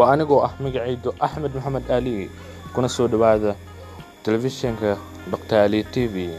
waa anigoo ah magacaydu axmed maxamed ali kuna soo dhowaada telefishinka dr. Ali t v.